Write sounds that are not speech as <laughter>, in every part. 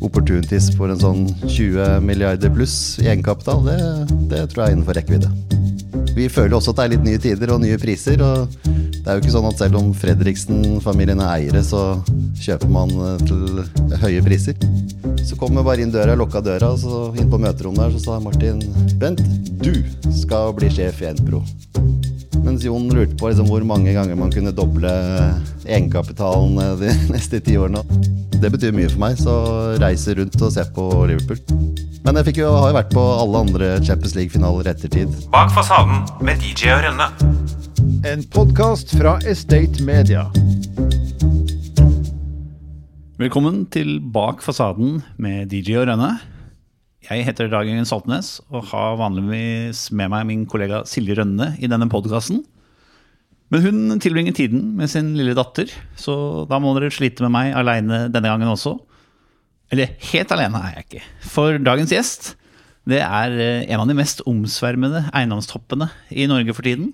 opportunities for en sånn 20 milliarder pluss i egenkapital, det, det tror jeg er innenfor rekkevidde. Vi føler også at det er litt nye tider og nye priser. og Det er jo ikke sånn at selv om Fredriksen-familien er eiere, så kjøper man eh, til høye priser. Så kom jeg bare inn døra, lukka døra, og så inn på møterommet der, så sa Martin Bent, du skal bli sjef i Enpro. Mens Jon lurte på liksom hvor mange ganger man kunne doble egenkapitalen eh, de <laughs> neste ti årene. Det betyr mye for meg, så reise rundt og se på Liverpool. Men jeg fikk jo, har jo vært på alle andre Champions League-finaler i ettertid. Bak fasaden med DJ og Rønne. En podkast fra Estate Media. Velkommen til Bak fasaden med DJ og Rønne. Jeg heter Dag Jørgen Saltnes og har vanligvis med meg min kollega Silje Rønne i denne podkasten. Men hun tilbringer tiden med sin lille datter, så da må dere slite med meg aleine denne gangen også. Eller helt alene er jeg ikke. For dagens gjest det er eh, en av de mest omsvermede eiendomstoppene i Norge for tiden.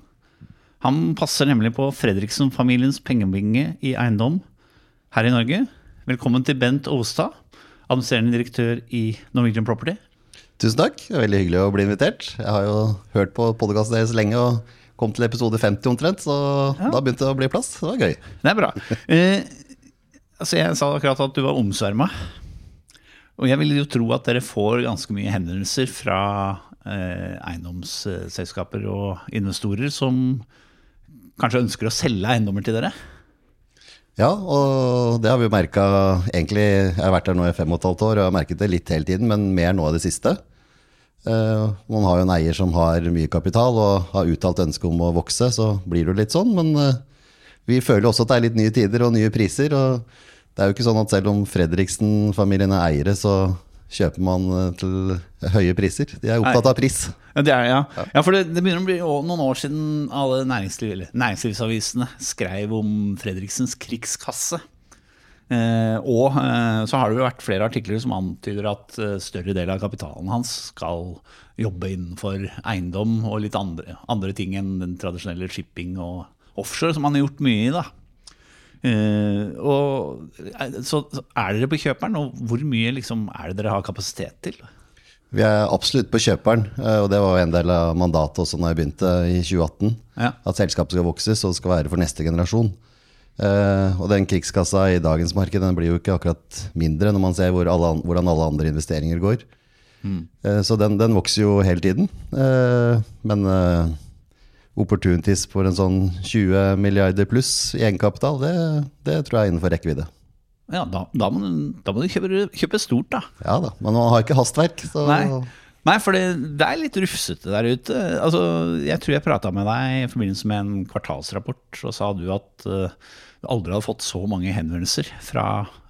Han passer nemlig på Fredriksen-familiens pengebinge i eiendom her i Norge. Velkommen til Bent Ostad, administrerende direktør i Norwegian Property. Tusen takk. Det er veldig hyggelig å bli invitert. Jeg har jo hørt på podkasten deres lenge og kom til episode 50 omtrent, så Ja. da begynte det å bli plass. Det var gøy. Det er bra. Eh, altså jeg sa akkurat at du var omsverma. Og jeg vil jo tro at dere får ganske mye henvendelser fra eh, eiendomsselskaper og investorer som kanskje ønsker å selge eiendommer til dere. Ja, og det har vi jo merka egentlig Jeg har vært her nå i fem og et halvt år og har merket det litt hele tiden, men mer nå i det siste. Eh, man har jo en eier som har mye kapital og har uttalt ønske om å vokse, så blir det jo litt sånn. Men eh, vi føler også at det er litt nye tider og nye priser. Og det er jo ikke sånn at selv om Fredriksen-familien er eiere, så kjøper man eh, til høye priser. De er opptatt av pris. Ja, det er, ja. ja for det, det begynner å bli noen år siden alle næringsliv, næringslivsavisene skrev om Fredriksens krigskasse. Eh, og eh, så har det jo vært flere artikler som antyder at eh, større del av kapitalen hans skal jobbe innenfor eiendom og litt andre, andre ting enn den tradisjonelle shipping og offshore, som han har gjort mye i. da. Eh, og, eh, så, så er dere på kjøperen, og hvor mye liksom, er det dere har kapasitet til? Vi er absolutt på kjøperen, eh, og det var en del av mandatet også når jeg begynte i 2018. Ja. At selskapet skal vokse, så det skal være for neste generasjon. Uh, og den krigskassa i dagens marked den blir jo ikke akkurat mindre når man ser hvor alle, hvordan alle andre investeringer går. Eh, så den, den vokser jo hele tiden. Uh, men opportunities for en sånn 20 milliarder pluss i egenkapital, det, det tror jeg er innenfor rekkevidde. Ja, da, da, må da må du kjøpe, kjøpe stort, da. Ja da, men man har ikke hastverk. Så Nei, Nei for det, det er litt rufsete der ute. Altså, jeg tror jeg prata med deg i forbindelse med en kvartalsrapport, så sa du at eh, du aldri hadde fått så mange henvendelser fra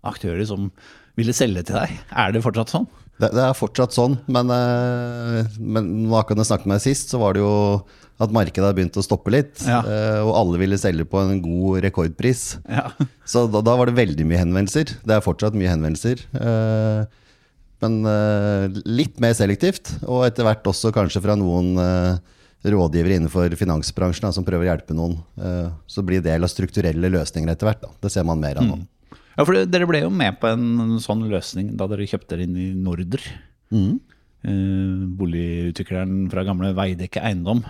aktører som ville selge til deg. Er det fortsatt sånn? Det, det er fortsatt sånn, men, eh, men akkurat jeg snakket med deg sist, så var det jo at markedet har begynt å stoppe litt. Ja. eh, Og alle ville selge på en god rekordpris. Ja. <laughs> Så da, da var det veldig mye henvendelser. Det er fortsatt mye henvendelser. eh, Men litt mer selektivt, og etter hvert også kanskje fra noen rådgivere innenfor finansbransjen da, som prøver å hjelpe noen. Så blir det del av strukturelle løsninger etter hvert. Da. Det ser man mer av nå. Ja, for dere ble jo med på en sånn løsning da dere kjøpte dere inn i Norder. Eh, boligutvikleren fra gamle Veidekke Eiendom.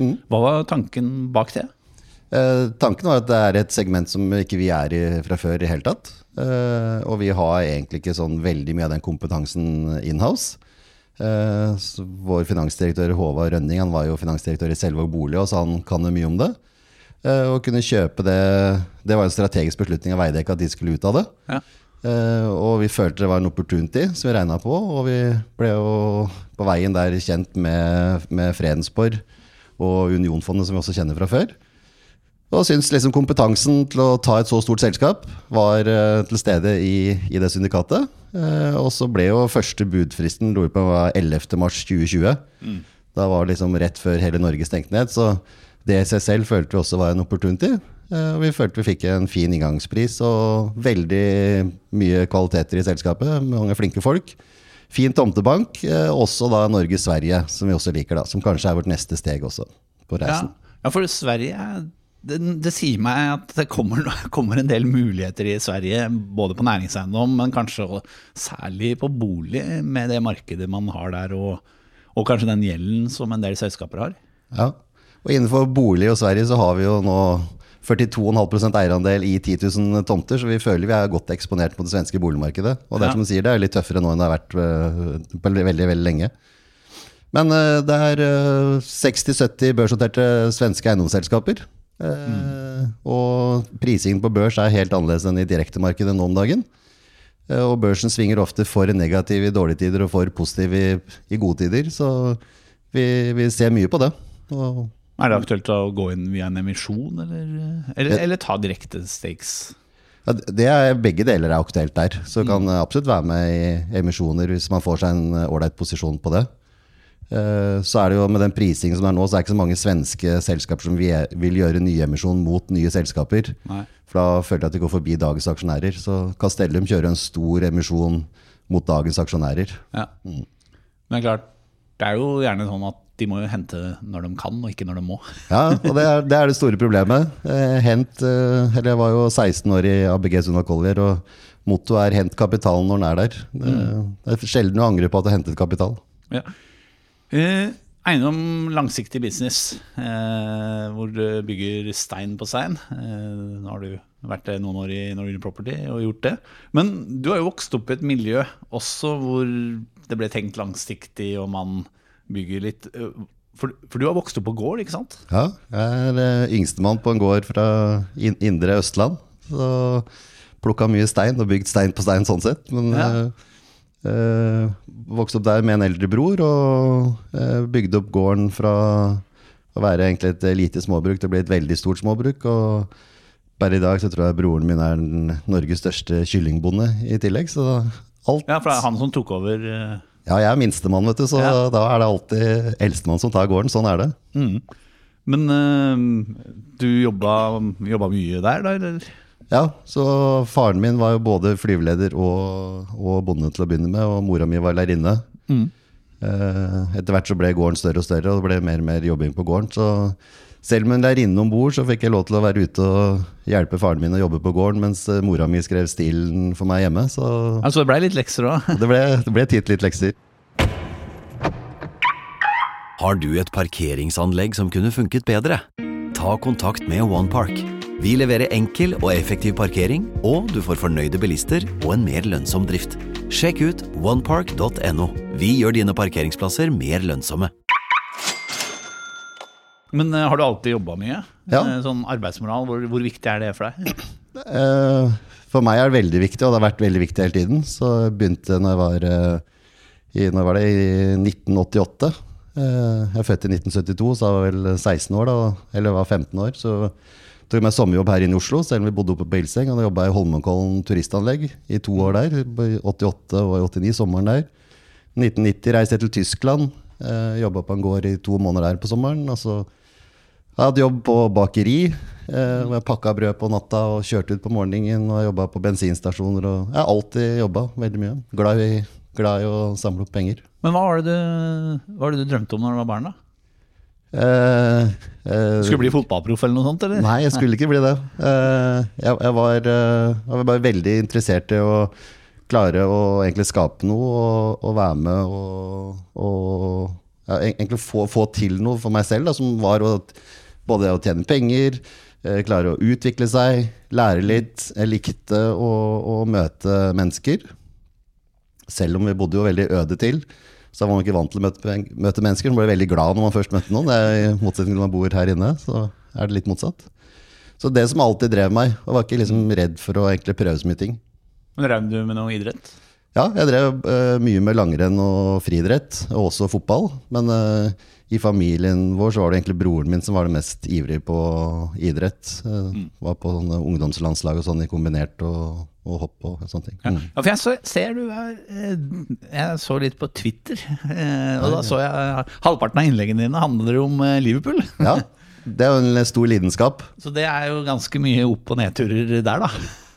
Hva var tanken bak det? Eh, tanken var at det er et segment som ikke vi er i fra før i hele tatt. Eh, og vi har egentlig ikke sånn veldig mye av den kompetansen inhouse. Eh, vår finansdirektør Håvard Rønning han var jo finansdirektør i Selvåg bolig, og så han kan jo mye om det. Eh, og kunne kjøpe det Det var en strategisk beslutning av Veidekke at de skulle ut av det. Ja. Eh, og vi følte det var en opportunity som vi regna på, og vi ble jo på veien der kjent med, med Fredensborg og Unionfondet, som vi også kjenner fra før. Og syns liksom kompetansen til å ta et så stort selskap var uh, til stede i, i det syndikatet. Uh, og så ble jo første budfristen lurer på var 11. mars 2020. Da var det liksom rett før hele Norge stengte ned. Så det i seg selv følte vi også var en opportunity. Eh, og vi følte vi fikk en fin inngangspris og veldig mye kvaliteter i selskapet. Mange flinke folk. Fin tomtebank. Eh, også da Norge-Sverige, som vi også liker, da. Som kanskje er vårt neste steg også på reisen. ja, for Sverige det, det sier meg at det kommer, <laughs> kommer en del muligheter i Sverige, både på næringseiendom, men kanskje særlig på bolig, med det markedet man har der, og, og kanskje den gjelden som en del selskaper har. Ja. Og innenfor bolig og Sverige så har vi jo nå 42,5% eierandel i 10 000 tomter, så vi føler vi er godt eksponert på det svenske boligmarkedet. Og det er som du sier, det er litt tøffere nå enn det har vært øh, på veldig, veldig, veldig lenge. Men øh, det er øh, 60-70 børsnoterte svenske eiendomsselskaper. Mm. Og prisingen på børs er helt annerledes enn i direktemarkedet nå om dagen. Eh, Og børsen svinger ofte for negativ i dårlige tider og for positiv i, i gode tider. Så vi, vi ser mye på det. Og Er det aktuelt å gå inn via en emisjon, eller, eller, eller ta direkte stakes? Ja, det er, begge deler er aktuelt der. Så kan absolutt være med i emisjoner hvis man får seg en ålreit posisjon på det. Eh, Så er det jo med den prisingen som er nå, så er det ikke så mange svenske selskaper som vil gjøre nyemisjon mot nye selskaper. Nei. For da føler jeg at de går forbi dagens aksjonærer. Så Castellum kjører en stor emisjon mot dagens aksjonærer. Ja. Men klart, det er jo gjerne sånn at de må jo hente når de kan, og ikke når de må. Ja, og det er det, er det store problemet. Eh, hent, eh, eller Jeg var jo 16 år i ABG Sunna Collier, og mottoet er 'hent kapitalen når den er der'. Det, det er sjelden du angrer på at du har hentet kapital. Ja. Eh, eiendom langsiktig business, eh, hvor du bygger stein på stein. Eh, nå har du vært noen år i Norwegian Property og gjort det. Men du har jo vokst opp i et miljø også hvor det ble tenkt langsiktig, og man bygger litt eh, for, for du har vokst opp på gård, ikke sant? Ja, jeg er eh, yngstemann på en gård fra in indre Østland. Så plukka mye stein og bygd stein på stein sånn sett. Men Ja. eh, eh, vokste opp der med en eldre bror og eh, bygde opp gården fra å være egentlig et lite småbruk til å bli et veldig stort småbruk. Og bare i dag så tror jeg broren min er den Norges største kyllingbonde i tillegg. Så alt Ja, for det er han som tok over. Ja, jeg er minstemann, vet du, så Ja. da er det alltid eldstemann som tar gården. Sånn er det. Men eh, du jobba, jobba mye der, da? Eller? Ja, så faren min var jo både flyveleder og, og bonde til å begynne med, og mora mi var lærerinne. Eh, etter hvert så ble gården større og større, og det ble mer og mer jobbing på gården. Så selv med en lærerinne om bord, så fikk jeg lov til å være ute og hjelpe faren min å jobbe på gården, mens eh, mora mi skrev stilen for meg hjemme. Så Altså, det ble litt lekser òg. <laughs> det ble, det ble tid til litt lekser. Har du et parkeringsanlegg som kunne funket bedre? Ta kontakt med OnePark. Vi leverer enkel og effektiv parkering, og du får fornøyde bilister og en mer lønnsom drift. Sjekk ut onepark.no. Vi gjør dine parkeringsplasser mer lønnsomme. Men eh, har du alltid jobba mye? Ja. Eh, Sånn arbeidsmoral, hvor, hvor viktig er det for deg? Eh, For meg er det veldig viktig, og det har vært veldig viktig hele tiden. Så jeg begynte når jeg var i, når var det, i 1988. Eh, Jeg er født i 1972, så jeg var vel 16 år, da, eller var 15 år. Så tok jeg meg sommerjobb her inne i Oslo, selv om vi bodde oppe på Ilseng. Og da jobba jeg i Holmenkollen turistanlegg i to år der. I 88 og i 89, sommeren der. 1990 reiste jeg til Tyskland. Jobba på en gård i to måneder der på sommeren. Og så jeg hadde jobb på bakeri, eh, hvor jeg pakka brød på natta og kjørte ut på morgenen. Og jobba på bensinstasjoner. Og jeg har alltid jobba veldig mye. Glad i, glad i å samle opp penger. Men hva var det du, hva var det du drømte om når du var barn? da? Eh, eh, Skulle bli fotballproff eller noe sånt? eller? Nei, jeg skulle ikke bli det. Eh, jeg, jeg, var, eh, jeg var bare veldig interessert i å klare å egentlig skape noe og, og være med og, og ja, egentlig få, få til noe for meg selv, da, som var å, både å tjene penger, eh, klare å utvikle seg, lære litt. Jeg likte å, å møte mennesker. Selv om vi bodde jo veldig øde til, så var man ikke vant til å møte, møte mennesker. Man ble veldig glad når man først møtte noen. Det er I motsetning til når man bor her inne, så er det litt motsatt. Så det som alltid drev meg, og var ikke liksom redd for å egentlig prøve så mye ting. Men Drev du med noe idrett? Ja, jeg drev uh, mye med langrenn og friidrett, og også fotball. Men eh, i familien vår så var det egentlig broren min som var det mest ivrig på idrett. Mm. Var på sånne ungdomslandslag og sånn i kombinert og, og hopp og sånne ting. Ja, Mm. for jeg så, ser du eh, Jeg så litt på Twitter, eh, og da så jeg halvparten av innleggene dine handler om eh, Liverpool. Ja, det er jo en stor lidenskap. <laughs> Så det er jo ganske mye opp- og nedturer der, da.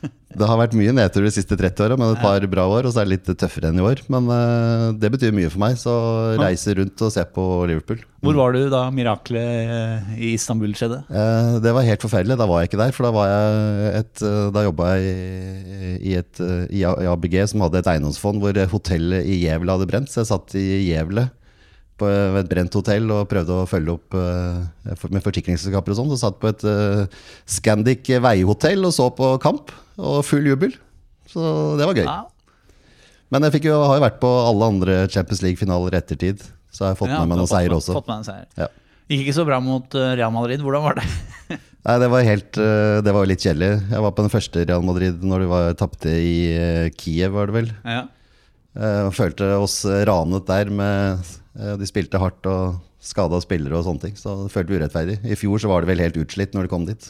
<laughs> Det har vært mye nedtur de siste 30 åra, men et par bra år. Og så er det litt tøffere enn i år. Men uh, det betyr mye for meg, så reise rundt og se på Liverpool. Hvor var du da miraklet eh, i Istanbul skjedde? Uh, Det var helt forferdelig. Da var jeg ikke der. For da, var jeg et, da jobba jeg i, et, i ABG, som hadde et eiendomsfond hvor hotellet i Gävle hadde brent. Så jeg satt i Gävle på et brent hotell og prøvde å følge opp med forsikringsselskaper og sånn. Så satt på et Scandic veihotell og så på kamp, og full jubel. Så det var gøy. Ja. Men jeg jo, har jo vært på alle andre Champions League-finaler i ettertid. Så har jeg fått Ja, med meg noen seier også. Fått med en seier. Ja. Gikk ikke så bra mot eh, Real Madrid. Hvordan var det? <laughs> Nei, det var helt eh, Det var litt kjedelig. Jeg var på den første Real Madrid når de var- tapte i eh, Kiev, var det vel. Ja. Jeg følte oss ranet der med De spilte hardt og skada spillere og sånne ting. Så det følte vi urettferdig. I fjor så var det vel helt utslitt når de kom dit.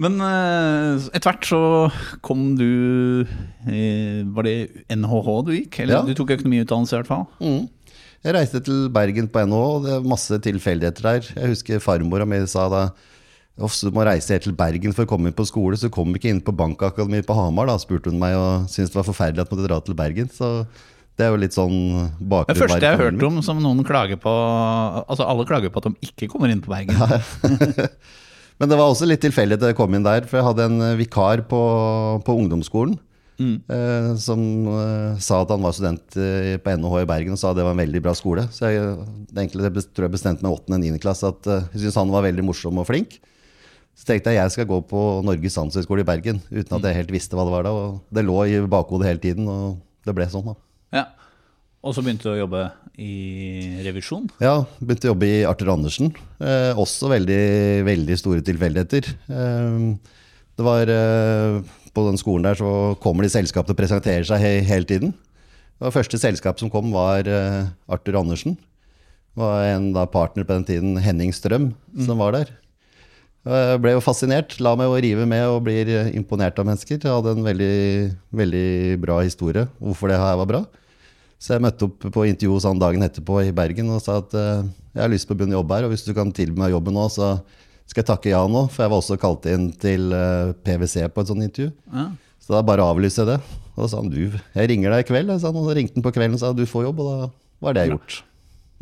Men eh, etter hvert så kom du eh, Var det NHH du gikk? Eller Ja. du tok økonomiutdannelse i hvert fall? Mm. Jeg reiste til Bergen på NHH, og det er masse tilfeldigheter der. Jeg husker farmora mi sa da du må reise helt til Bergen for å komme inn på skole, så du kom ikke inn på bankakademiet på Hamar, da, spurte hun meg, og syntes det var forferdelig at jeg måtte dra til Bergen. Så det er jo litt sånn bakgrunn. Det første jeg har hørt om som noen klager på Altså alle klager på at de ikke kommer inn på Bergen. <laughs> <laughs> Men det var også litt tilfeldig at jeg kom inn der, for jeg hadde en eh, vikar på, på ungdomsskolen. Eh, som eh, sa at han var student eh, på NHH i Bergen og sa at det var en veldig bra skole. Så jeg, egentlig, jeg tror jeg bestemte meg i 8. og 9. klasse at eh, jeg syntes han var veldig morsom og flink. Så tenkte jeg jeg skal gå på Norges handelshøyskole i Bergen, uten at jeg helt visste hva det var da. Og det lå i bakhodet hele tiden, og det ble sånn, da. Ja. Og så begynte du å jobbe i revisjon. Ja, begynte å jobbe i Arthur Andersen. Eh, også veldig, veldig store tilfeldigheter. Eh, det var eh, På den skolen der så kommer de selskapene og presenterer seg he hele tiden. Det var første selskap som kom, var eh, Arthur Andersen. Det var en da, partner på den tiden, Henning Strøm, som var der. Jeg ble jo fascinert. La meg jo rive med og blir imponert av mennesker. Jeg hadde en veldig, veldig bra historie hvorfor det her var bra. Så jeg møtte opp på intervju hos han dagen etterpå i Bergen og sa at uh, jeg har lyst på å begynne å jobbe her, og hvis du kan tilby meg jobben nå, så skal jeg takke ja nå. For jeg var også kalt inn til uh, PwC på et sånt intervju. Ja. Så da bare avlyste jeg det. Og så sa han du, jeg ringer deg i kveld. Jeg sa, og så ringte han på kvelden og sa du får jobb, og da var det jeg gjort.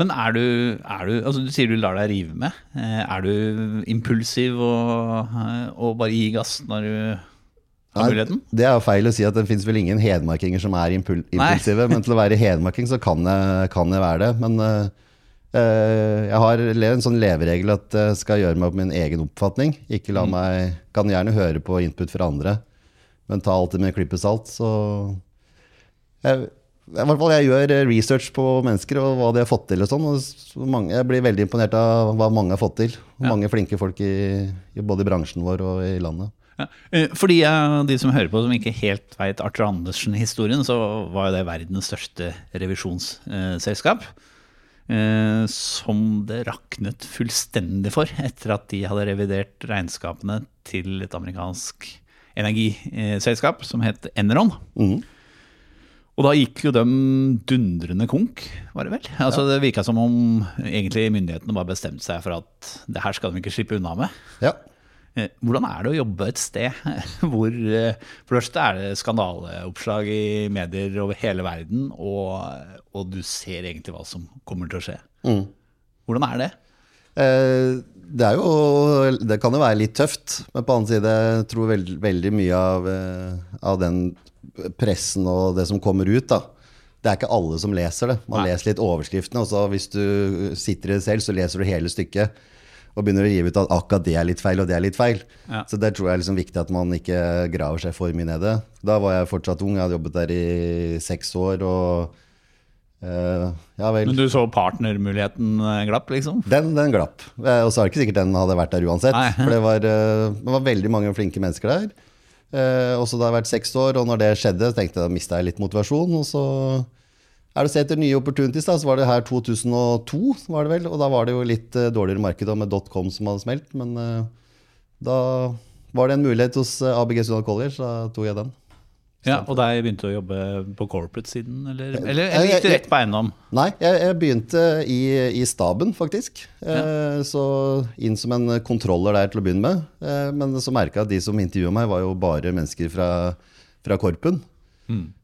Men er du, er du altså Du sier du lar deg rive med. Eh, Er du impulsiv og, eh, og bare gir gass når du muligheten? Det er jo feil å si at det fins vel ingen hedmarkinger som er impul impulsive. men til å være hedmarking så kan jeg, kan jeg være det. Men eh, eh, jeg har en sånn leveregel at jeg skal gjøre meg opp min egen oppfatning. Ikke la meg Kan gjerne høre på input fra andre, men ta alltid med en klype salt. Så jeg, i hvert fall jeg gjør research på mennesker og hva de har fått til. og sånn, og Jeg blir veldig imponert av hva mange har fått til. Mange flinke folk i, i både i bransjen vår og i landet. Ja. Eh, de, som hører på som ikke helt veit Arthur Andersen-historien, så var jo det verdens største revisjonsselskap. Eh, som det raknet fullstendig for etter at de hadde revidert regnskapene til et amerikansk energiselskap som het Enron. Mm. Og da gikk jo dem dundrende konk, var det vel? Altså Det virka som om egentlig myndighetene bare bestemte seg for at det her skal de ikke slippe unna med. Ja. Eh, Hvordan er det å jobbe et sted <laughs> hvor eh, For det første er det skandaleoppslag i medier over hele verden, og, og du ser egentlig hva som kommer til å skje. Mm. Hvordan er det? Eh, det er jo Det kan jo være litt tøft, men på den annen side jeg tror veld, veldig mye av, eh, av den pressen og det som kommer ut, da. Det er ikke alle som leser det. Man Nei. leser litt overskriftene, og så hvis du sitter i det selv, så leser du hele stykket. Og begynner å rive ut at akkurat det er litt feil, og det er litt feil. Ja. Så det tror jeg er liksom viktig at man ikke graver seg for mye ned i det. Da var jeg fortsatt ung, jeg hadde jobbet der i seks år, og uh, ja vel. Men du så partnermuligheten eh, glapp, liksom? Den, den glapp. Eh, Og så er det ikke sikkert den hadde vært der uansett. Nei. For det var, det var veldig mange flinke mennesker der. Uh, Og så da har jeg vært seks år, og når det skjedde, tenkte jeg da mista jeg litt motivasjon. Og så er det å se etter nye opportunities. da, Så var det her 2002, var det vel. Og da var det jo litt uh, dårligere marked med dotcom som hadde smelt. Men uh, da var det en mulighet hos eh, ABG Sunnaas College, så da tok jeg den. Ja, Og der begynte du å jobbe på corporate-siden, eller, eller, eller gikk du rett på eiendom? Nei, jeg, jeg begynte i, i staben, faktisk. Eh, så inn som en kontroller der til å begynne med. Eh, men så merka jeg at de som intervjua meg, var jo bare mennesker fra, fra Korpen.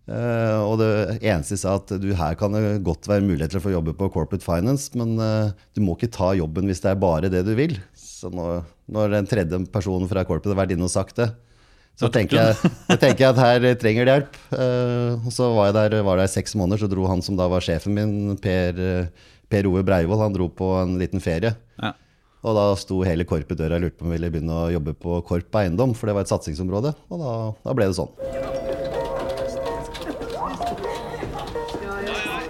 Eh, og det eneste sa at du, her kan det godt være muligheter for å jobbe på corporate finance, men uh, du må ikke ta jobben hvis det er bare det du vil. Så når, når den tredje personen fra corporate har vært inne og sagt det, så tenker jeg, jeg tenker at her trenger det hjelp. Uh, og så var jeg der, var der i seks måneder, så dro han som da var sjefen min, Per, per Ove Breivoll, han dro på en liten ferie. Ja. Og da sto hele Korp i døra og lurte på om vi ville begynne å jobbe på Korp eiendom, for det var et satsingsområde. Og da, da ble det sånn.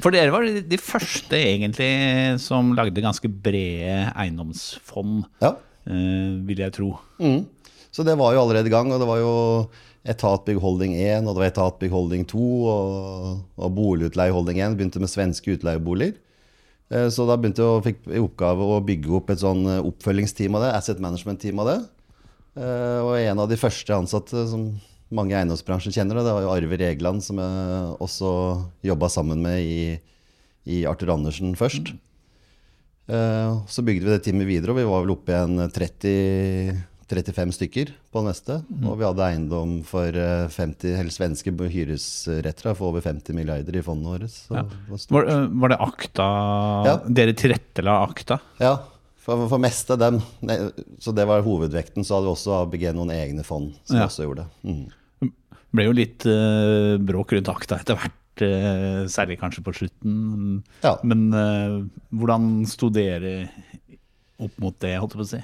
For dere var de, de første egentlig som lagde ganske brede eiendomsfond, Ja. eh, vil jeg tro. Mm. Så det var jo allerede i gang, og det var jo Etatbygg Holding 1, og det var Etatbygg Holding 2, og, og Boligutleie Holding 1 begynte med svenske utleieboliger. Eh, Så da begynte jeg å fikk i oppgave å bygge opp et sånn eh, oppfølgingsteam av det, asset management-team av det. Og en av de første ansatte som mange i eiendomsbransjen kjenner, det, det var jo Arve Regland, som jeg også jobba sammen med i, i Arthur Andersen først. Eh, Så bygde vi det teamet videre, og vi var vel oppe igjen 30 35 stykker på neste. Mm. Og vi hadde eiendom for eh, 50, eller svenske hyresretter for over 50 milliarder i fondet vårt. Så Ja. det. Var, eh, var det Akta Ja. Dere tilrettela Akta? Ja, for, for meste av dem. Så det var hovedvekten. Så hadde vi også ABG noen egne fond som Ja. også gjorde det. Mm. Ble jo litt uh, bråk rundt Akta etter hvert, Uh, særlig kanskje på slutten. Ja. Men uh, hvordan sto dere opp mot det, holdt jeg på å si?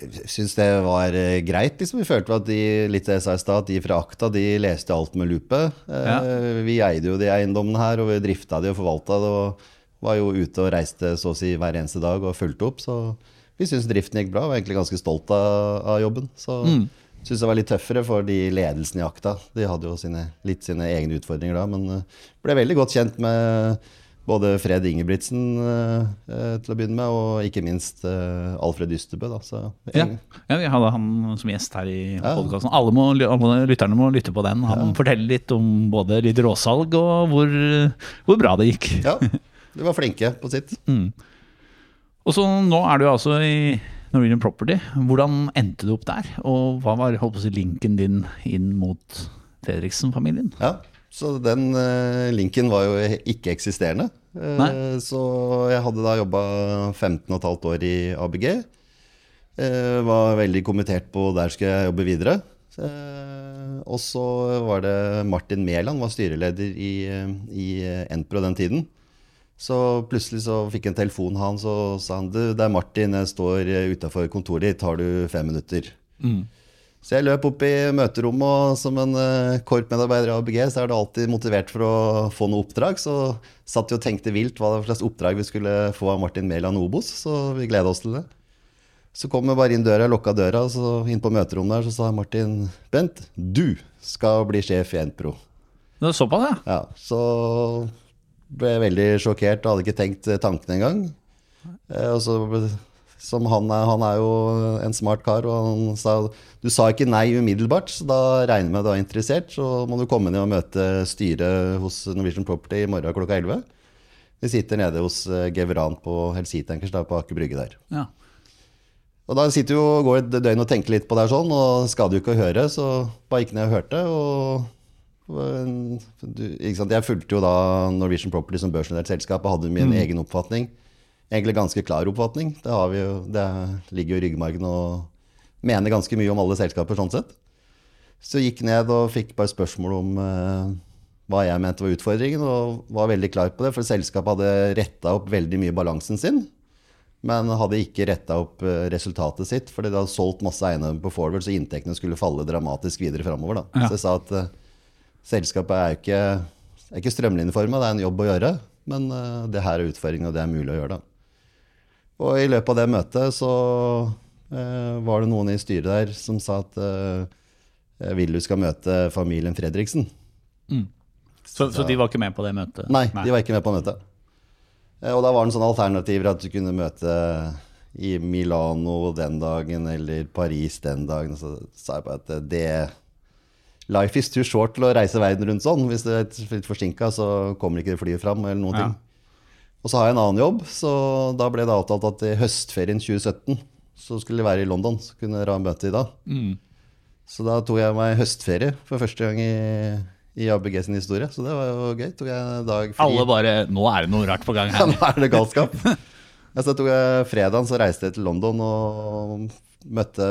Jeg syns det var greit. liksom Vi følte at de litt jeg sa i stad, de fra Akta de leste alt med lupe. Ja. Vi eide jo de eiendommene her, og vi drifta de og forvalta det. Og var jo ute og reiste så å si hver eneste dag og fulgte opp. Så vi syns driften gikk bra. Var egentlig ganske stolt av, av jobben. Så Mm. Syns det var litt tøffere for de ledelsen i Akta. De hadde jo sine, litt sine egne utfordringer da, men eh, ble veldig godt kjent med både Fred Ingebrigtsen eh, eh, til å begynne med, og ikke minst eh, Alfred Ystebø. Da. Så, Ja. ja, vi hadde han som gjest her i Ja. podkasten. Alle, må- alle lytterne må lytte på den. Han forteller litt om både litt råsalg og hvor, hvor bra det gikk. Ja, de var flinke på sitt. <laughs> Og så nå er du altså i Norwegian Property. Hvordan endte du opp der? Og hva var si, linken din inn mot Fredriksen-familien? Ja, så den uh, linken var jo ikke-eksisterende. Uh, så jeg hadde da jobba 15,5 år i ABG. Uh, var veldig kommentert på der skulle jeg jobbe videre. Eh, og så var det Martin Mæland, var styreleder i, eh, i Enpro den tiden. Så plutselig så fikk jeg en telefon av han, så sa han du, det er Martin, jeg står utafor kontoret ditt, har du fem minutter? Så jeg løp opp i møterommet, og som en uh, korpmedarbeider i ABG, så er du alltid motivert for å få noe oppdrag. Så satt vi og tenkte vilt hva slags oppdrag vi skulle få av Martin Mæland Obos, så vi gleda oss til det. Så kom jeg bare inn døra, lukka døra, og så inn på møterommet der, så sa Martin Bent, du skal bli sjef i Enpro. Det er såpass, ja. Ja, så ble veldig sjokkert og hadde ikke tenkt tanken engang. Eh, og så, som han er, han er jo en smart kar, og han sa du sa ikke nei umiddelbart, så da regner jeg med du er interessert, så må du komme ned og møte styret hos Norwegian Property i morgen klokka 11. Vi sitter nede hos eh, Geveran på Helsitankers på Aker Brygge der. ja. Og da sitter du og går et døgn og tenker litt på det her sånn, og skal du ikke høre, så bare gikk ned og hørte. og, du? Jeg fulgte jo da Norwegian Property som børsnotert selskap og hadde min egen oppfatning. Egentlig ganske klar oppfatning. Det, har vi jo, det ligger jo i ryggmargen og mener ganske mye om alle selskaper sånn sett. Så gikk ned og fikk bare spørsmål om eh, hva jeg mente var utfordringen, og var veldig klar på det, for selskapet hadde retta opp veldig mye balansen sin. Men hadde ikke retta opp eh, resultatet sitt, fordi de hadde solgt masse eiendommer på forward, så inntektene skulle falle dramatisk videre framover. Ja. Så jeg sa at eh, selskapet er jo ikke, er ikke strømlinjeforma, det er en jobb å gjøre. men eh, det her er utfordringen, og det er mulig å gjøre. da. Og i løpet av det møtet så eh, var det noen i styret der som sa at eh, vil du skal møte familien Fredriksen. Så, så de var ikke med på det møtet? Nei, de var ikke med på møtet. Eh, Og da var det en sånn alternativer at du kunne møte i Milano den dagen eller Paris den dagen. Så sa jeg bare at eh, det Life is too short til å reise verden rundt sånn. Hvis det er litt forsinka, så kommer ikke det flyet fram. eller noen Ja. ting. Og så har jeg en annen jobb, så da ble det avtalt at i høstferien 2017 så skulle jeg være i London. Så kunne dere ha møte i da. Så da tok jeg meg høstferie for første gang i, i ABG sin historie. Så det var jo gøy. Tok jeg en dag fri. Alle bare Nå er det noe rart på gang her. Ja, <laughs> nå er det galskap. <laughs> Så tok jeg fredagen, så reiste jeg til London og møtte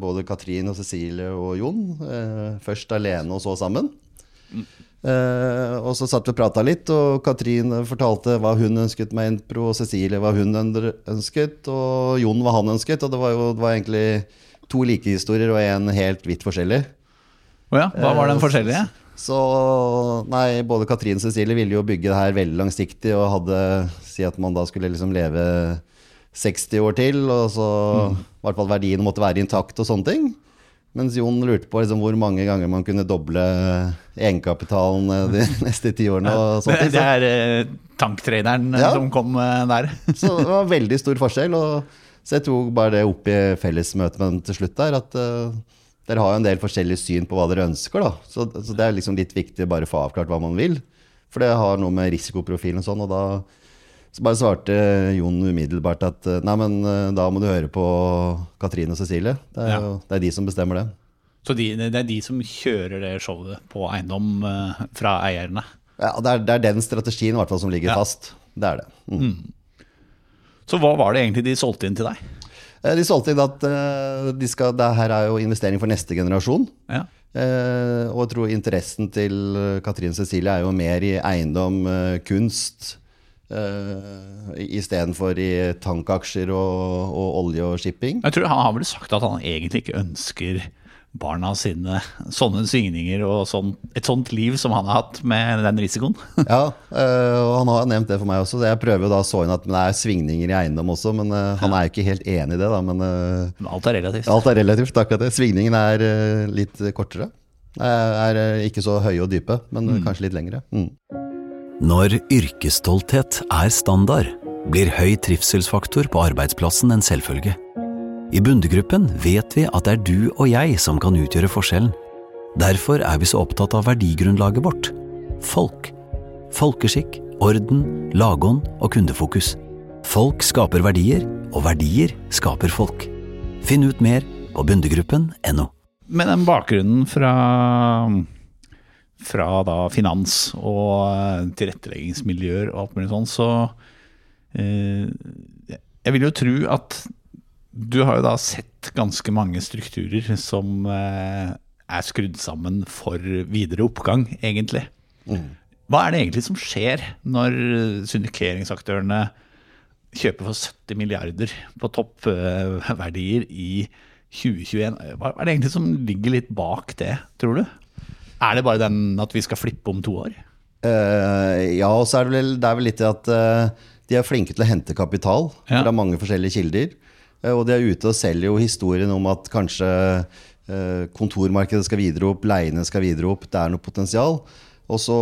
både Katrin og Cecilie og Jon. Eh, først alene og så sammen. Eh, og så satt vi og prata litt, og Katrin fortalte hva hun ønsket med impro, og Cecilie hva hun ønsket, og Jon hva han ønsket. Og det var jo det var egentlig to like historier og en helt vidt forskjellig. Å ja, hva var den forskjellige? Så nei, både Katrin og Cecilie ville jo bygge det her veldig langsiktig og hadde si at man da skulle liksom leve 60 år til, og så i hvert fall verdien måtte være intakt og sånne ting. Mens Jon lurte på liksom hvor mange ganger man kunne doble egenkapitalen eh, de <laughs> neste ti årene. og sånt. Det, det er eh, tanktraderen eh, Ja. som kom eh, der. <laughs> så det var veldig stor forskjell. Og, så jeg tok bare det opp i fellesmøtet med dem til slutt der, at eh, dere har jo en del forskjellige syn på hva dere ønsker. da. Så, så det er liksom litt viktig å bare få avklart hva man vil. For det har noe med risikoprofilen og sånn. Og da så bare svarte Jon umiddelbart at eh, nei, men eh, da må du høre på Katrine og Cecilie. Det er, jo, det er de som bestemmer det. Så de, det er de som kjører det showet på eiendom eh, fra eierne. Ja, det er, det er den strategien i hvert fall som ligger Ja. fast. Det er det. Mm. Så hva var det egentlig de solgte inn til deg? De solgte inn at de skal, det her er jo investering for neste generasjon. Ja. Eh, og jeg tror interessen til Katrin Cecilie er jo mer i eiendom, kunst, uh, istedenfor i tankaksjer og, og olje og shipping. Jeg tror Han har vel sagt at han egentlig ikke ønsker barna sine sånne svingninger og sånn, et sånt liv som han har hatt med den risikoen. <laughs> Ja, uh, og han har nevnt det for meg også. så Jeg prøver jo da å så inn at det er svingninger i eiendom også, men uh, han er jo ikke helt enig i det. da, Men Men alt er relativt. alt er relativt. akkurat det. Svingningen er litt kortere. Er, er ikke så høye og dype, men mm. kanskje litt lengre. Mm. Når yrkesstolthet er standard, blir høy trivselsfaktor på arbeidsplassen en selvfølge. I Bundegruppen vet vi at det er du og jeg som kan utgjøre forskjellen. Derfor er vi så opptatt av verdigrunnlaget vårt – folk. Folkeskikk, orden, lagånd og kundefokus. Folk skaper verdier, og verdier skaper folk. Finn ut mer på bundegruppen.no. Med den bakgrunnen fra, fra da finans og eh, tilretteleggingsmiljøer og alt mulig sånn, så eh, Jeg vil jo tro at du har jo da sett ganske mange strukturer som eh, er skrudd sammen for videre oppgang, egentlig. Hva er det egentlig som skjer når syndikeringsaktørene kjøper for 70 milliarder på toppverdier i 2021? Hva er det egentlig som ligger litt bak det, tror du? Er det bare den at vi skal flippe om to år? Uh, ja, og så er det vel, det er vel litt at uh, de er flinke til å hente kapital Ja. fra mange forskjellige kilder. Uh, og de er ute og selger jo historien om at kanskje kontormarkedet skal videre opp, leiene skal videre opp, det er noe potensial. Og så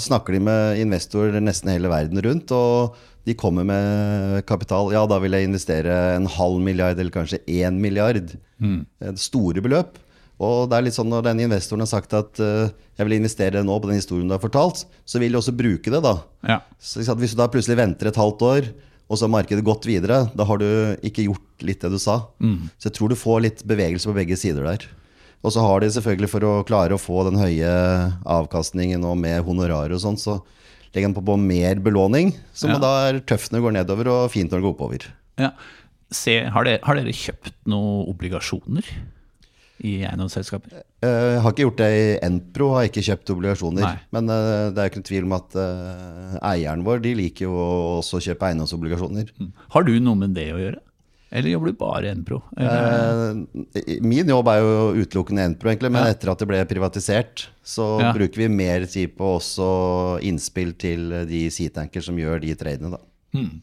snakker de med investorer nesten hele verden rundt, og de kommer med kapital. Ja, da vil jeg investere en halv milliard, eller kanskje én milliard. Mm. store beløp. Og det er litt sånn når den investoren har sagt at uh, jeg vil investere nå på den historien du har fortalt, så vil de også bruke det, da. Ja. Så Hvis du da plutselig venter et halvt år, og så har markedet gått videre, da har du ikke gjort litt det du sa. Så jeg tror du får litt bevegelse på begge sider der. Og så har de selvfølgelig, for å klare å få den høye avkastningen og med honorarer og sånn, så legger de på, på mer belåning, som Ja. da er tøft når det går nedover og fint når det går oppover. Ja. Se, har, dere, har dere kjøpt noen obligasjoner i eiendomsselskaper? Eh, Jeg har ikke gjort det i Enpro, har ikke kjøpt obligasjoner. Nei. Men eh, det er ikke noen tvil om at eh, eieren vår de liker jo også å kjøpe eiendomsobligasjoner. Har du noe med det å gjøre? Eller jobber du bare Enpro? Eller- Eh, Min jobb er jo utelukkende Enpro, egentlig, men etter at det ble privatisert, så Ja. bruker vi mer tid på også innspill til de seatanker som gjør de tradene. Da. Hmm.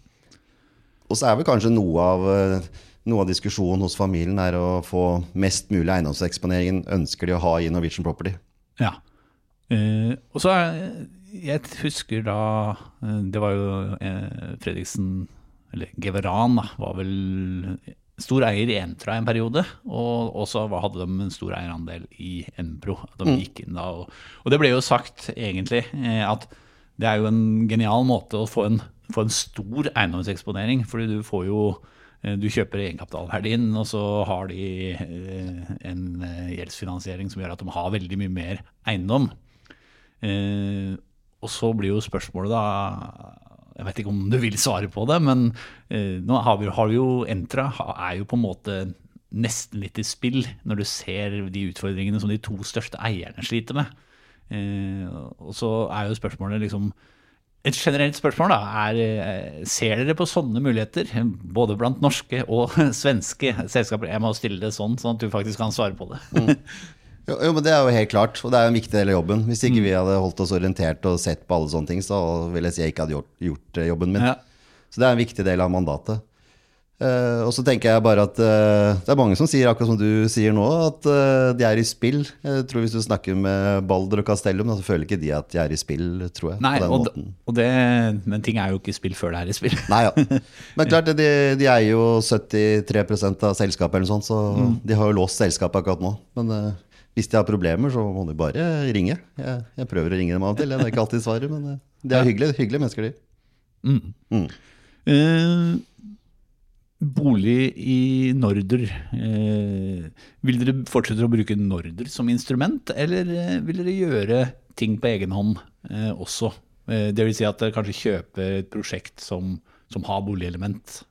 Og så er vel kanskje noe av, noe av diskusjonen hos familien er å få mest mulig eiendomseksponering ønsker de å ha i Norwegian Property. Ja. Eh, og så Jeg husker da eh, Det var jo eh, Fredriksen, eller Geveran, da, var vel stor eier i Entra en periode. Og også hadde de en stor eierandel i Enpro. De gikk inn da, og, og det ble jo sagt egentlig eh, at det er jo en genial måte å få en, få en stor eiendomseksponering. Fordi du får jo du kjøper egenkapitalverdien, og så har de eh, en eh, gjeldsfinansiering som gjør at de har veldig mye mer eiendom. Eh, og så blir jo spørsmålet da Jeg vet ikke om du vil svare på det, men eh, nå har vi, har vi jo Entra er jo på en måte nesten litt i spill når du ser de utfordringene som de to største eierne sliter med. Eh, og så er jo spørsmålet liksom et generelt spørsmål da, er eh, Ser dere på sånne muligheter, både blant norske og <laughs> svenske selskaper? Jeg må stille det sånn, sånn at du faktisk kan svare på det. Jo, jo, men Det er jo helt klart, og det er en viktig del av jobben. Hvis Mm. ikke vi hadde holdt oss orientert og sett på alle sånne ting, så vil jeg si jeg ikke hadde gjort, gjort eh, jobben min. Ja. Så det er en viktig del av mandatet. Eh, og så tenker jeg bare at uh, det er mange som sier akkurat som du sier nå, at uh, de er i spill. Jeg tror Hvis du snakker med Balder og Castellum, da, så føler ikke de at de er i spill, tror jeg. Nei, på den og, og det, men ting er jo ikke i spill før det er i spill. Nei, ja. <laughs> Men klart, de, de eier jo 73 av selskapet, eller noe sånt, så Mm. de har jo låst selskapet akkurat nå. Men hvis de har problemer, så må de bare ringe. Jeg, jeg prøver å ringe dem av og til. Det er ikke alltid svaret, men de er hyggelige, hyggelige mennesker, de. Eh, bolig i Norder. Eh, vil dere fortsette å bruke Norder som instrument, eller eh, vil dere gjøre ting på egen hånd eh, også? Eh, vil si at dere kanskje kjøper et prosjekt som, som har boligelement.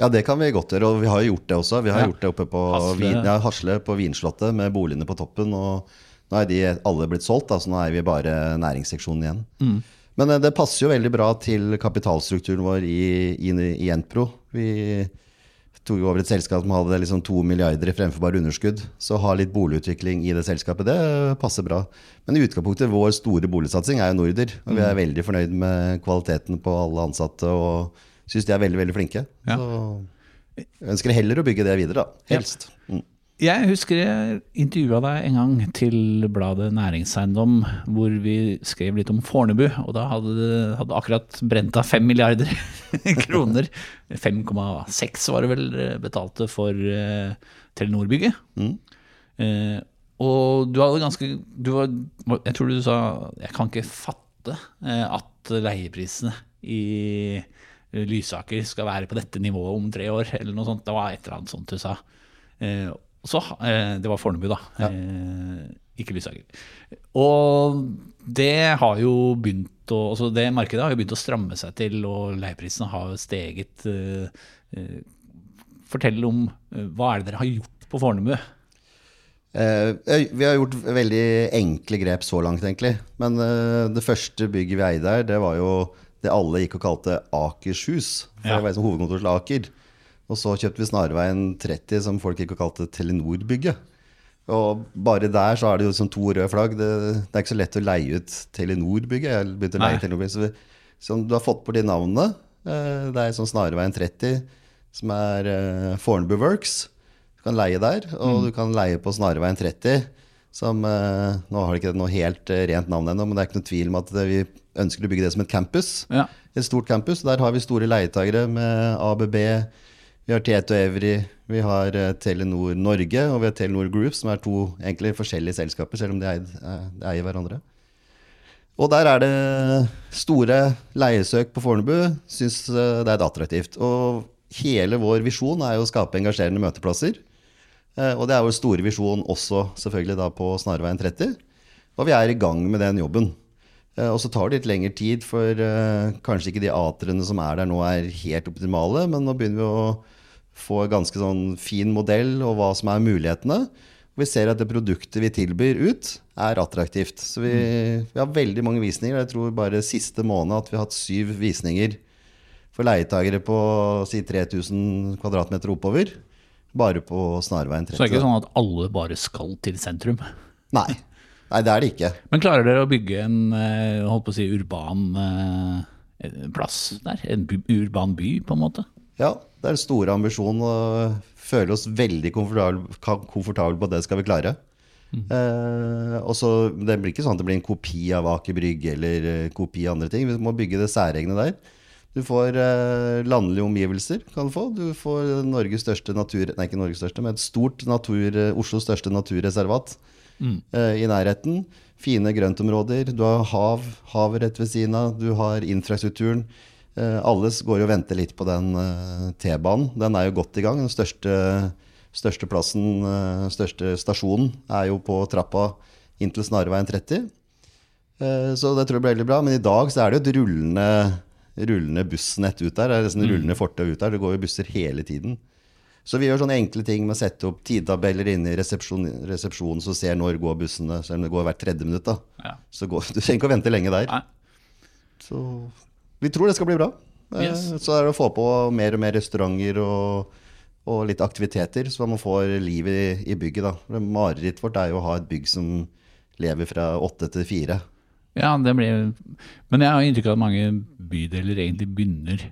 Ja, det kan vi godt gjøre, og vi har jo gjort det også. Vi har Ja. gjort det oppe på Hasle. Vin, ja, Hasle på Vinslottet med boligene på toppen. Og nå er de alle blitt solgt, så så nå er vi bare næringsseksjonen igjen. Mm. Men eh, det passer jo veldig bra til kapitalstrukturen vår i, i, i Entpro. Vi tok over et selskap som hadde liksom to milliarder i fremforbare underskudd. Så å ha litt boligutvikling i det selskapet, det passer bra. Men i utgangspunktet, vår store boligsatsing er jo Norder. Og vi er Mm. veldig fornøyd med kvaliteten på alle ansatte. og Syns de er veldig veldig flinke. Ja. Så jeg ønsker heller å bygge det videre, da. Helst. Mm. Jeg husker jeg intervjua deg en gang til bladet Næringseiendom, hvor vi skrev litt om Fornebu. Og da hadde det akkurat brent av 5 milliarder <laughs> kroner. 5,6 var det vel betalte for uh, Telenor-bygget. Eh, og du hadde ganske du var, Jeg tror du sa Jeg kan ikke fatte uh, at leieprisene i Lysaker skal være på dette nivået om tre år, eller noe sånt. Det var et eller annet sånt du sa. Eh, så, eh, det var Fornebu, da. Eh, ikke Lysaker. Og det har jo begynt å altså Det markedet har jo begynt å stramme seg til, og leieprisene har steget. Eh, fortell om hva er det dere har gjort på Fornebu? Eh, vi har gjort veldig enkle grep så langt, egentlig. Men det første bygget vi eide her, det var jo det alle gikk og kalte Akershus. For Ja. det var liksom hovedkontoret til Aker. Og så kjøpte vi Snarveien 30, som folk gikk og kalte Telenor-bygget. Og bare der så er det jo sånn to røde flagg. Det, det er ikke så lett å leie ut Telenor-bygget. Jeg begynte å leie. Telenor-bygget. Så, vi, så du har fått på de navnene. Eh, det er sånn Snarveien 30, som er eh, Fornebu Works. Du kan leie der, og du kan leie på Snarveien 30. Som, eh, nå har det ikke noe helt rent navn ennå, men det er ikke noe tvil om at det, vi ønsker å bygge det som et campus. Ja. Et stort campus. Der har vi store leietagere med ABB, vi har Tieto Evry, vi har eh, Telenor Norge og vi har Telenor Group, som er to egentlig forskjellige selskaper, selv om de eier, eh, eier hverandre. Og der er det store leiesøk på Fornebu. Syns eh, det er attraktivt. Og hele vår visjon er jo å skape engasjerende møteplasser. Og det er vår store visjon også selvfølgelig da på Snarveien 30. Og vi er i gang med den jobben. Eh, Og så tar det litt lengre tid, for eh, kanskje ikke de atrene som er der nå er helt optimale, men nå begynner vi å få en ganske sånn fin modell og hva som er mulighetene. Og vi ser at det produktet vi tilbyr ut, er attraktivt. Så vi, vi har veldig mange visninger. Jeg tror bare siste måned at vi har hatt syv visninger for leietagere på si 3000 kvadratmeter oppover. Bare på Snarveien 30. Så det er ikke sånn at alle bare skal til sentrum. Nei. Nei, det er det ikke. Men klarer dere å bygge en eh, holdt på å si, urban eh, plass der? En urban by, på en måte? Ja, det er en stor ambisjon og føler oss veldig komfortable, på at det skal vi klare. Eh, og så Det blir ikke sånn at det blir en kopi av Aker Brygge eller eh, kopi av andre ting. Vi må bygge det særegne der. Du får eh, landlige omgivelser, kan du få. Du får Norges største natur... Nei, ikke Norges største, men et stort natur, Oslos største naturreservat eh, i nærheten. Fine grøntområder. Du har hav, havet rett ved siden av. Du har infrastrukturen. Uh, alle går og venter litt på den uh, T-banen. Den er jo godt i gang. Den største, største plassen, eh, største stasjonen, er jo på trappa inn til Snarveien 30. Eh, Så det tror jeg blir veldig bra. Men i dag så er det jo et rullende, rullende bussnett ut der. Det er nesten rullende fortau ut der. Det går jo busser hele tiden. Så vi gjør sånne enkle ting med å sette opp tidtabeller inne i resepsjon, resepsjonen så ser når går bussene, selv om det går hvert tredje minutt. da. Ja. Så går, <laughs> du trenger ikke å vente lenge der. Nei. Så vi tror det skal bli bra. Eh, Yes. Så er det å få på mer og mer restauranter og, og litt aktiviteter, så man får liv i, i bygget. da. Marerittet vårt er jo å ha et bygg som lever fra åtte til fire. Ja, det blir Men jeg har inntrykk av at mange bydeler egentlig begynner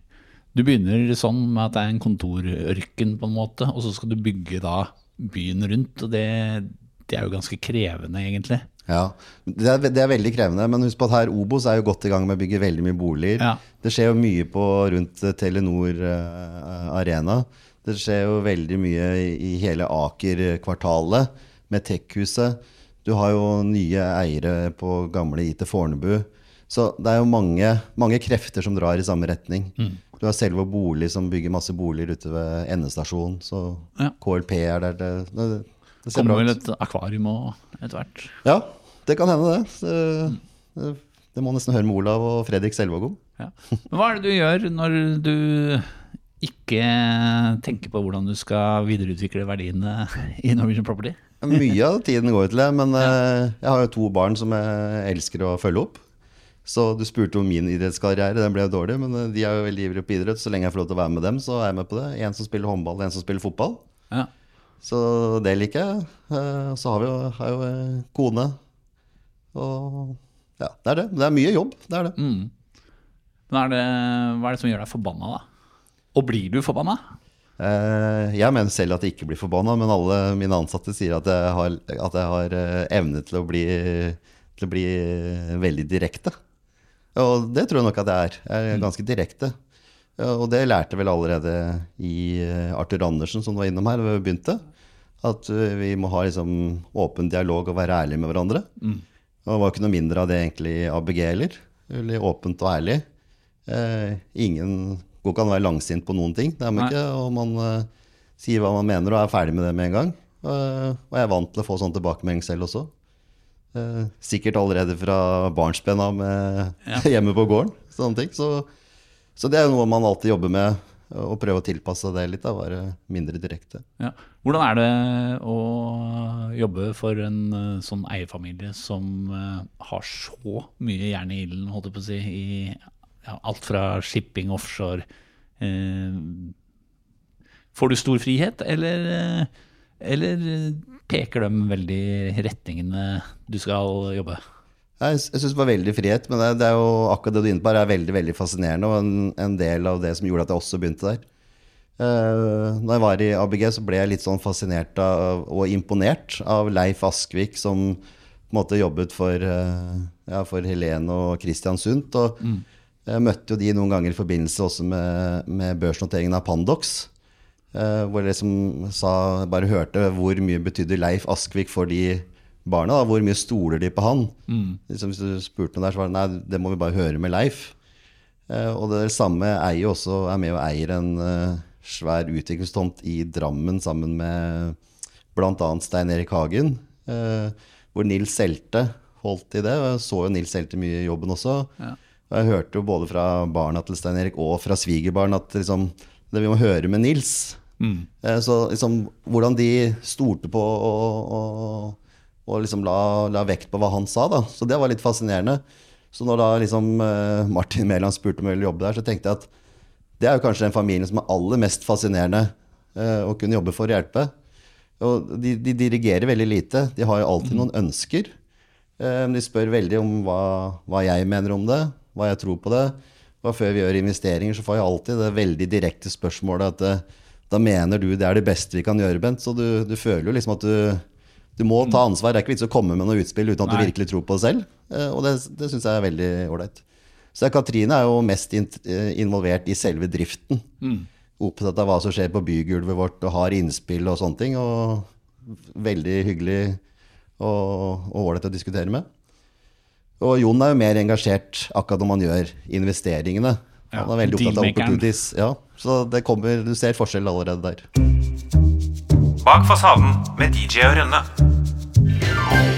Du begynner sånn med at det er en kontorørken, på en måte, og så skal du bygge da byen rundt. Og det, det er jo ganske krevende, egentlig. Ja, det er, det er veldig krevende, men husk på at her Obos er jo godt i gang med å bygge veldig mye boliger. Ja. Det skjer jo mye på rundt Telenor uh, Arena. Det skjer jo veldig mye i, i hele Aker-kvartalet med Tech-huset. Du har jo nye eiere på gamle IT Fornebu. Så det er jo mange, mange krefter som drar i samme retning. Du har Selvo Bolig som bygger masse boliger ute ved endestasjonen. Så Ja. KLP er der. Det, det, det ser Kommer bra vel et akvarium òg etter hvert. Ja, det kan hende det. Det. Det må nesten høre med Olav og Fredrik Selvåg om. Ja. Hva er det du gjør når du ikke tenker på hvordan du skal videreutvikle verdiene i Norwegian Property? Mye av tiden går til det, men ja. jeg har jo to barn som jeg elsker å følge opp. Så du spurte om min idrettskarriere, den ble jo dårlig, men eh, de er jo veldig ivrige på idrett. Så lenge jeg får lov til å være med dem, så er jeg med på det. En som spiller håndball, en som spiller fotball. Ja. Så det liker jeg. Eh, Så har vi jo, har jo eh, kone. Og ja, det er det. Det er mye jobb, det er det. Men er det, hva er det som gjør deg forbanna, da? Og blir du forbanna? Jeg mener selv at jeg ikke blir forbanna, men alle mine ansatte sier at jeg har, at jeg har evne til å bli, til å bli veldig direkte. Og det tror jeg nok at jeg er. Jeg er ganske direkte. Og det lærte vel allerede i eh, Arthur Andersen, som var innom her da vi begynte. At eh, vi må ha liksom åpen dialog og være ærlige med hverandre. Og det var ikke noe mindre av det egentlig i ABG heller. Eller åpent og ærlig. Eh, ingen går ikke an å være langsint på noen ting. Det er man ikke. Og man eh, sier hva man mener og er ferdig med det med en gang. Eh, og jeg er vant til å få sånn tilbakemelding selv også. Eh, sikkert allerede fra barnsben av med Ja. <laughs> hjemme på gården. Sånne ting. Så, så det er jo noe man alltid jobber med. Å prøve å tilpasse det litt. Da, være mindre direkte. Ja. Hvordan er det å jobbe for en eh, sånn eierfamilie som eh, har så mye jern i ilden, holdt jeg på å si, i ja, alt fra shipping, offshore eh, Får du stor frihet, eller, eller peker de veldig retningene du skal jobbe? Jeg, jeg syns det var veldig frihet, men det, det er jo akkurat det du inne på her, er veldig veldig fascinerende, og en, en del av det som gjorde at jeg også begynte der. Uh, når jeg var i ABG, så ble jeg litt sånn fascinert av, og imponert av Leif Askvik, som på en måte jobbet for, uh, ja, for Helene og Christian Sundt. Og jeg møtte jo de noen ganger i forbindelse også med, med børsnoteringen av Pandox. Eh, hvor jeg liksom sa, bare hørte hvor mye betydde Leif Askvik for de barna. Da, hvor mye stoler de på han? Liksom, hvis du spurte noe der, så var det nei, det må vi bare høre med Leif. Uh, og det samme eier også, er med og eier en uh, svær utviklingstomt i Drammen sammen med bl.a. Stein Erik Hagen. hvor Nils Selte holdt i det. Og jeg så jo Nils Selte mye i jobben også. Og jeg hørte jo både fra barna til Stein Erik og fra svigerbarn at liksom, det vi må høre med Nils. Eh, Så liksom, hvordan de stolte på og, og, og liksom la, la vekt på hva han sa. da. Så det var litt fascinerende. Så når da liksom eh, Martin Mæland spurte om jeg ville jobbe der, så tenkte jeg at det er jo kanskje den familien som er aller mest fascinerende eh, å kunne jobbe for å hjelpe. Og de, de dirigerer veldig lite. De har jo alltid noen ønsker. Eh, de spør veldig om hva, hva jeg mener om det, hva jeg tror på det. Og før vi gjør investeringer, så får jeg alltid det veldig direkte spørsmålet at eh, da mener du det er det beste vi kan gjøre, Bent. Så du, du føler jo liksom at du, du må ta ansvar. Det er ikke vits å komme med noe utspill uten at Nei. du virkelig tror på det selv. Eh, Og det, det syns jeg er veldig ålreit. Så Katrine er jo mest in eh, involvert i selve driften. Opptatt av hva som skjer på bygulvet vårt, og har innspill og sånne ting. Og veldig hyggelig og og ålreit å diskutere med. Og Jon er jo mer engasjert akkurat når man gjør investeringene. Han er veldig opptatt av opportunities. Ja, så det kommer, du ser forskjell allerede der. Bak fasaden med DJ og Rønne.